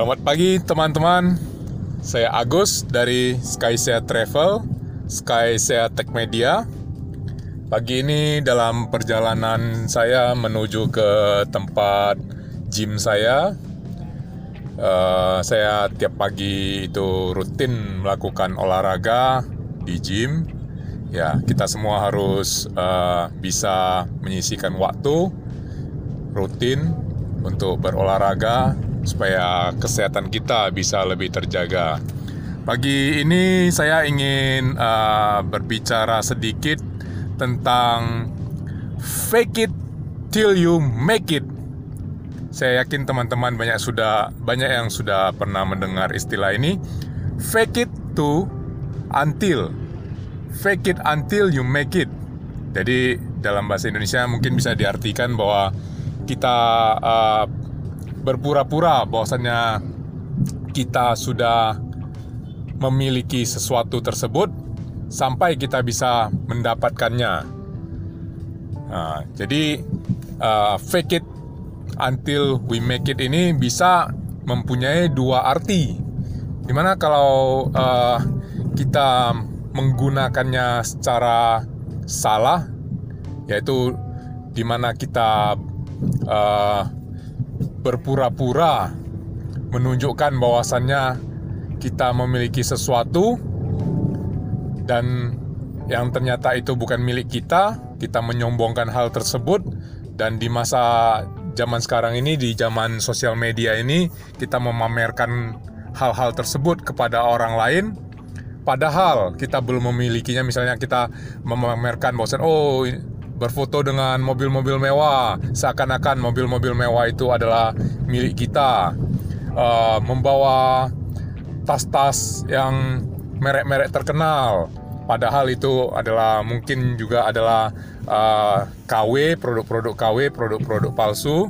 Selamat pagi teman-teman. Saya Agus dari Skysea Travel, Skysea Tech Media. Pagi ini dalam perjalanan saya menuju ke tempat gym saya. Uh, saya tiap pagi itu rutin melakukan olahraga di gym. Ya, kita semua harus uh, bisa menyisikan waktu rutin untuk berolahraga supaya kesehatan kita bisa lebih terjaga. Pagi ini saya ingin uh, berbicara sedikit tentang fake it till you make it. Saya yakin teman-teman banyak sudah banyak yang sudah pernah mendengar istilah ini. Fake it to until fake it until you make it. Jadi dalam bahasa Indonesia mungkin bisa diartikan bahwa kita uh, berpura-pura bahwasannya kita sudah memiliki sesuatu tersebut sampai kita bisa mendapatkannya. Nah, jadi uh, fake it until we make it ini bisa mempunyai dua arti. Di mana kalau uh, kita menggunakannya secara salah, yaitu di mana kita uh, berpura-pura menunjukkan bahwasannya kita memiliki sesuatu dan yang ternyata itu bukan milik kita, kita menyombongkan hal tersebut dan di masa zaman sekarang ini di zaman sosial media ini kita memamerkan hal-hal tersebut kepada orang lain. Padahal kita belum memilikinya. Misalnya kita memamerkan bahwasan oh berfoto dengan mobil-mobil mewah, seakan-akan mobil-mobil mewah itu adalah milik kita, uh, membawa tas-tas yang merek-merek terkenal, padahal itu adalah mungkin juga adalah uh, eh, KW, produk-produk KW, produk-produk palsu.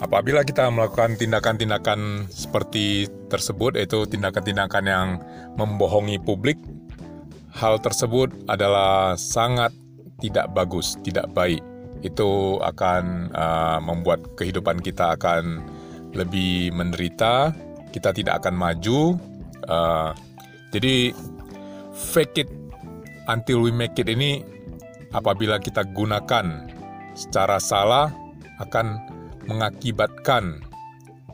Apabila kita melakukan tindakan-tindakan seperti tersebut, yaitu tindakan-tindakan yang membohongi publik, hal tersebut adalah sangat tidak bagus, tidak baik. Itu akan uh, membuat kehidupan kita akan lebih menderita, kita tidak akan maju. Uh, jadi fake it until we make it ini apabila kita gunakan secara salah akan mengakibatkan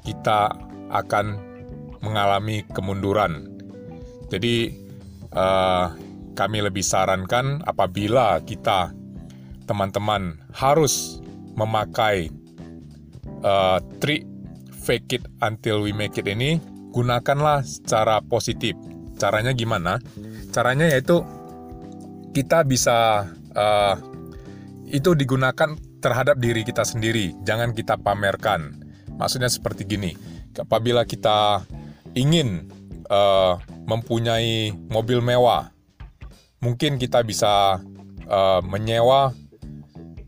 kita akan mengalami kemunduran. Jadi uh, kami lebih sarankan apabila kita teman-teman harus memakai uh, trik fake it until we make it ini gunakanlah secara positif. Caranya gimana? Caranya yaitu kita bisa uh, itu digunakan terhadap diri kita sendiri, jangan kita pamerkan. Maksudnya seperti gini, apabila kita ingin uh, mempunyai mobil mewah, mungkin kita bisa uh, menyewa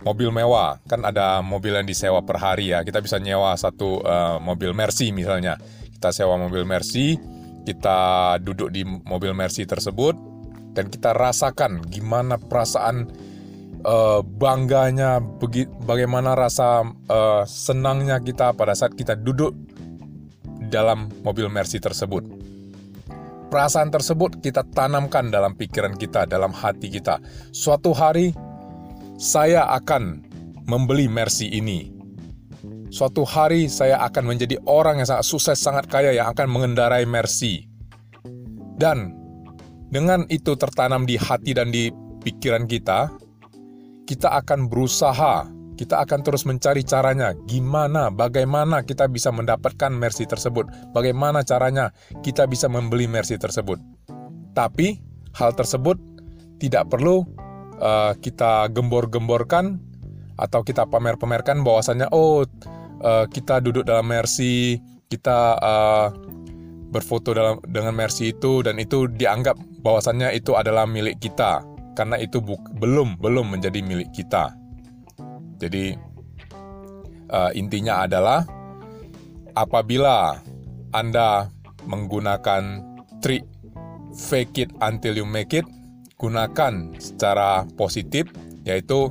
mobil mewah. Kan ada mobil yang disewa per hari ya. Kita bisa nyewa satu uh, mobil Mercy misalnya. Kita sewa mobil Mercy kita duduk di mobil Mercy tersebut dan kita rasakan gimana perasaan uh, bangganya bagaimana rasa uh, senangnya kita pada saat kita duduk dalam mobil Mercy tersebut Perasaan tersebut kita tanamkan dalam pikiran kita, dalam hati kita. Suatu hari saya akan membeli Mercy ini. Suatu hari saya akan menjadi orang yang sangat sukses, sangat kaya yang akan mengendarai Mercy. Dan dengan itu tertanam di hati dan di pikiran kita, kita akan berusaha kita akan terus mencari caranya, gimana, bagaimana kita bisa mendapatkan Mercy tersebut, bagaimana caranya kita bisa membeli Mercy tersebut. Tapi hal tersebut tidak perlu uh, kita gembor-gemborkan atau kita pamer-pamerkan bahwasannya oh uh, kita duduk dalam Mercy, kita uh, berfoto dalam dengan Mercy itu dan itu dianggap bahwasannya itu adalah milik kita karena itu belum belum menjadi milik kita. Jadi uh, intinya adalah apabila Anda menggunakan trik fake it until you make it, gunakan secara positif yaitu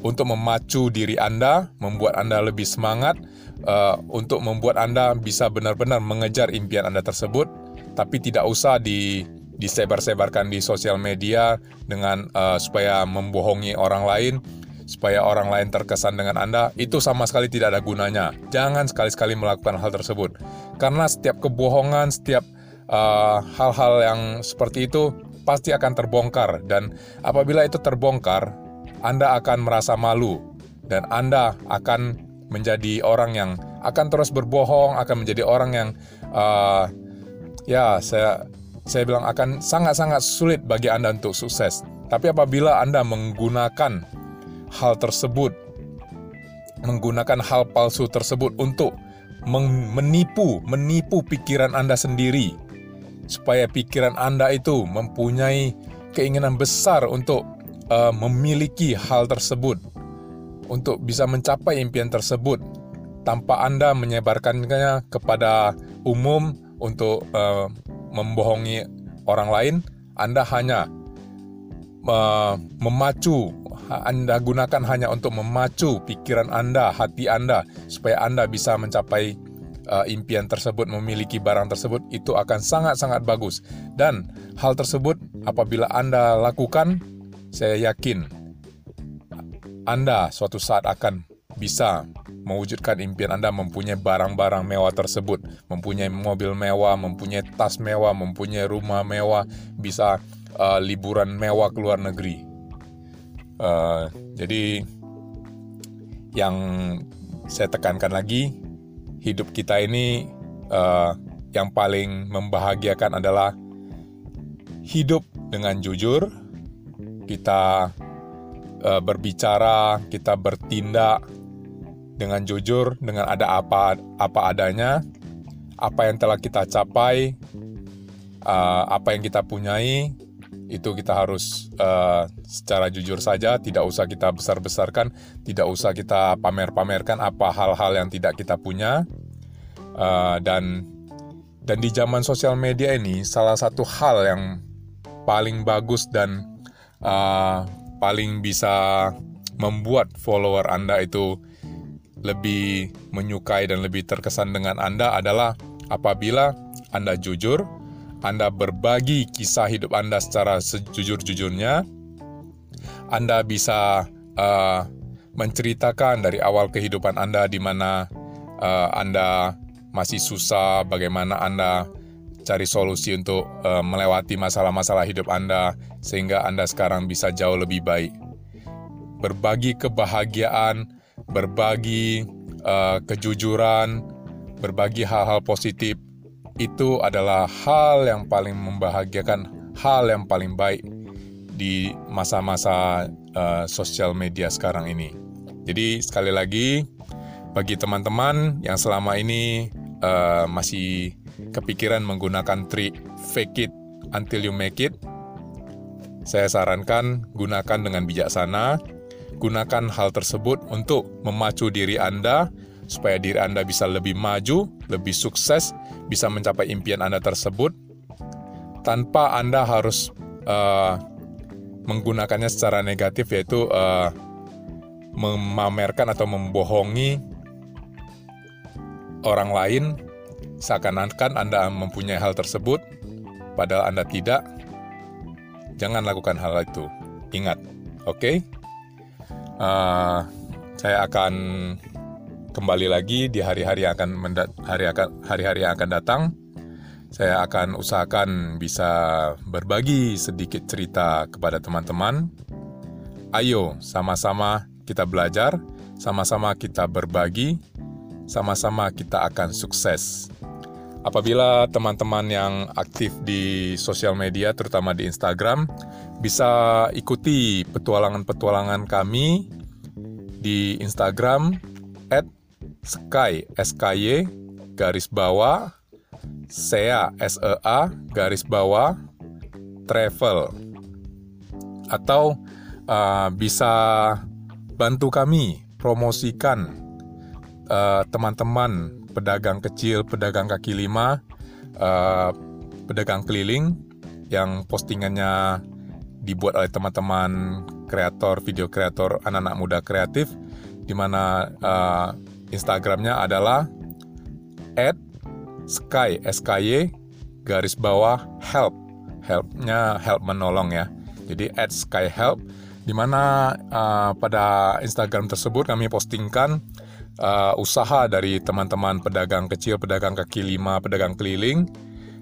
untuk memacu diri Anda, membuat Anda lebih semangat, uh, untuk membuat Anda bisa benar-benar mengejar impian Anda tersebut, tapi tidak usah di disebar-sebarkan di sosial media dengan uh, supaya membohongi orang lain, supaya orang lain terkesan dengan Anda, itu sama sekali tidak ada gunanya. Jangan sekali-sekali melakukan hal tersebut. Karena setiap kebohongan, setiap eh, hal-hal uh, yang seperti itu pasti akan terbongkar dan apabila itu terbongkar, Anda akan merasa malu dan Anda akan menjadi orang yang akan terus berbohong, akan menjadi orang yang uh, ya saya saya bilang akan sangat-sangat sulit bagi Anda untuk sukses. Tapi apabila Anda menggunakan hal tersebut, menggunakan hal palsu tersebut untuk menipu, menipu pikiran Anda sendiri, supaya pikiran Anda itu mempunyai keinginan besar untuk uh, memiliki hal tersebut, untuk bisa mencapai impian tersebut, tanpa Anda menyebarkannya kepada umum untuk uh, membohongi orang lain, Anda hanya uh, memacu, Anda gunakan hanya untuk memacu pikiran Anda, hati Anda, supaya Anda bisa mencapai uh, impian tersebut, memiliki barang tersebut, itu akan sangat-sangat bagus. Dan hal tersebut apabila Anda lakukan, saya yakin Anda suatu saat akan bisa mewujudkan impian Anda mempunyai barang-barang mewah tersebut, mempunyai mobil mewah, mempunyai tas mewah, mempunyai rumah mewah, bisa uh, liburan mewah ke luar negeri. Uh, jadi yang saya tekankan lagi, hidup kita ini uh, yang paling membahagiakan adalah hidup dengan jujur, kita uh, berbicara, kita bertindak dengan jujur, dengan ada apa apa adanya, apa yang telah kita capai, uh, apa yang kita punyai, itu kita harus uh, secara jujur saja, tidak usah kita besar-besarkan, tidak usah kita pamer-pamerkan apa hal-hal yang tidak kita punya, uh, dan dan di zaman sosial media ini salah satu hal yang paling bagus dan uh, paling bisa membuat follower Anda itu lebih menyukai dan lebih terkesan dengan Anda adalah apabila Anda jujur, Anda berbagi kisah hidup Anda secara sejujur-jujurnya, Anda bisa uh, menceritakan dari awal kehidupan Anda di mana uh, Anda masih susah, bagaimana Anda cari solusi untuk uh, melewati masalah-masalah hidup Anda sehingga Anda sekarang bisa jauh lebih baik. Berbagi kebahagiaan, berbagi uh, kejujuran, berbagi hal-hal positif itu adalah hal yang paling membahagiakan, hal yang paling baik di masa-masa uh, sosial media sekarang ini. Jadi sekali lagi bagi teman-teman yang selama ini uh, masih kepikiran menggunakan trik fake it until you make it, saya sarankan gunakan dengan bijaksana Gunakan hal tersebut untuk memacu diri Anda supaya diri Anda bisa lebih maju, lebih sukses, bisa mencapai impian Anda tersebut tanpa Anda harus uh, menggunakannya secara negatif yaitu uh, memamerkan atau membohongi orang lain seakan-akan Anda mempunyai hal tersebut padahal Anda tidak. Jangan lakukan hal itu. Ingat, oke? Okay? uh, saya akan kembali lagi di hari-hari yang akan hari akan hari-hari yang akan datang. Saya akan usahakan bisa berbagi sedikit cerita kepada teman-teman. Ayo sama-sama kita belajar, sama-sama kita berbagi, sama-sama kita akan sukses. Apabila teman-teman yang aktif di sosial media, terutama di Instagram, bisa ikuti petualangan-petualangan kami di Instagram at sky sky garis bawah. Sea sea garis bawah. Travel. Atau uh, bisa bantu kami promosikan uh, teman-teman pedagang kecil, pedagang kaki lima, uh, pedagang keliling yang postingannya dibuat oleh teman-teman kreator video kreator anak-anak muda kreatif di mana uh, Instagramnya adalah at sky sky garis bawah help. Helpnya help menolong ya. Jadi at sky help di mana uh, pada Instagram tersebut kami postingkan uh, usaha dari teman-teman pedagang kecil pedagang kaki lima pedagang keliling.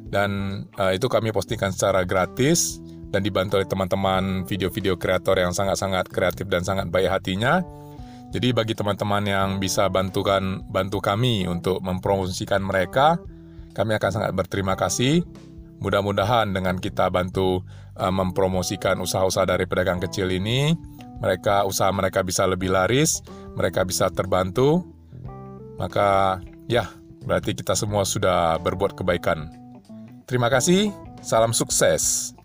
Dan uh, itu kami postingkan secara gratis dan dibantu oleh teman-teman video-video kreator yang sangat-sangat kreatif dan sangat baik hatinya jadi bagi teman-teman yang bisa bantukan bantu kami untuk mempromosikan mereka, kami akan sangat berterima kasih. Mudah-mudahan dengan kita bantu uh, mempromosikan usaha-usaha dari pedagang kecil ini, mereka usaha mereka bisa lebih laris, mereka bisa terbantu. Maka ya, berarti kita semua sudah berbuat kebaikan. Terima kasih, salam sukses.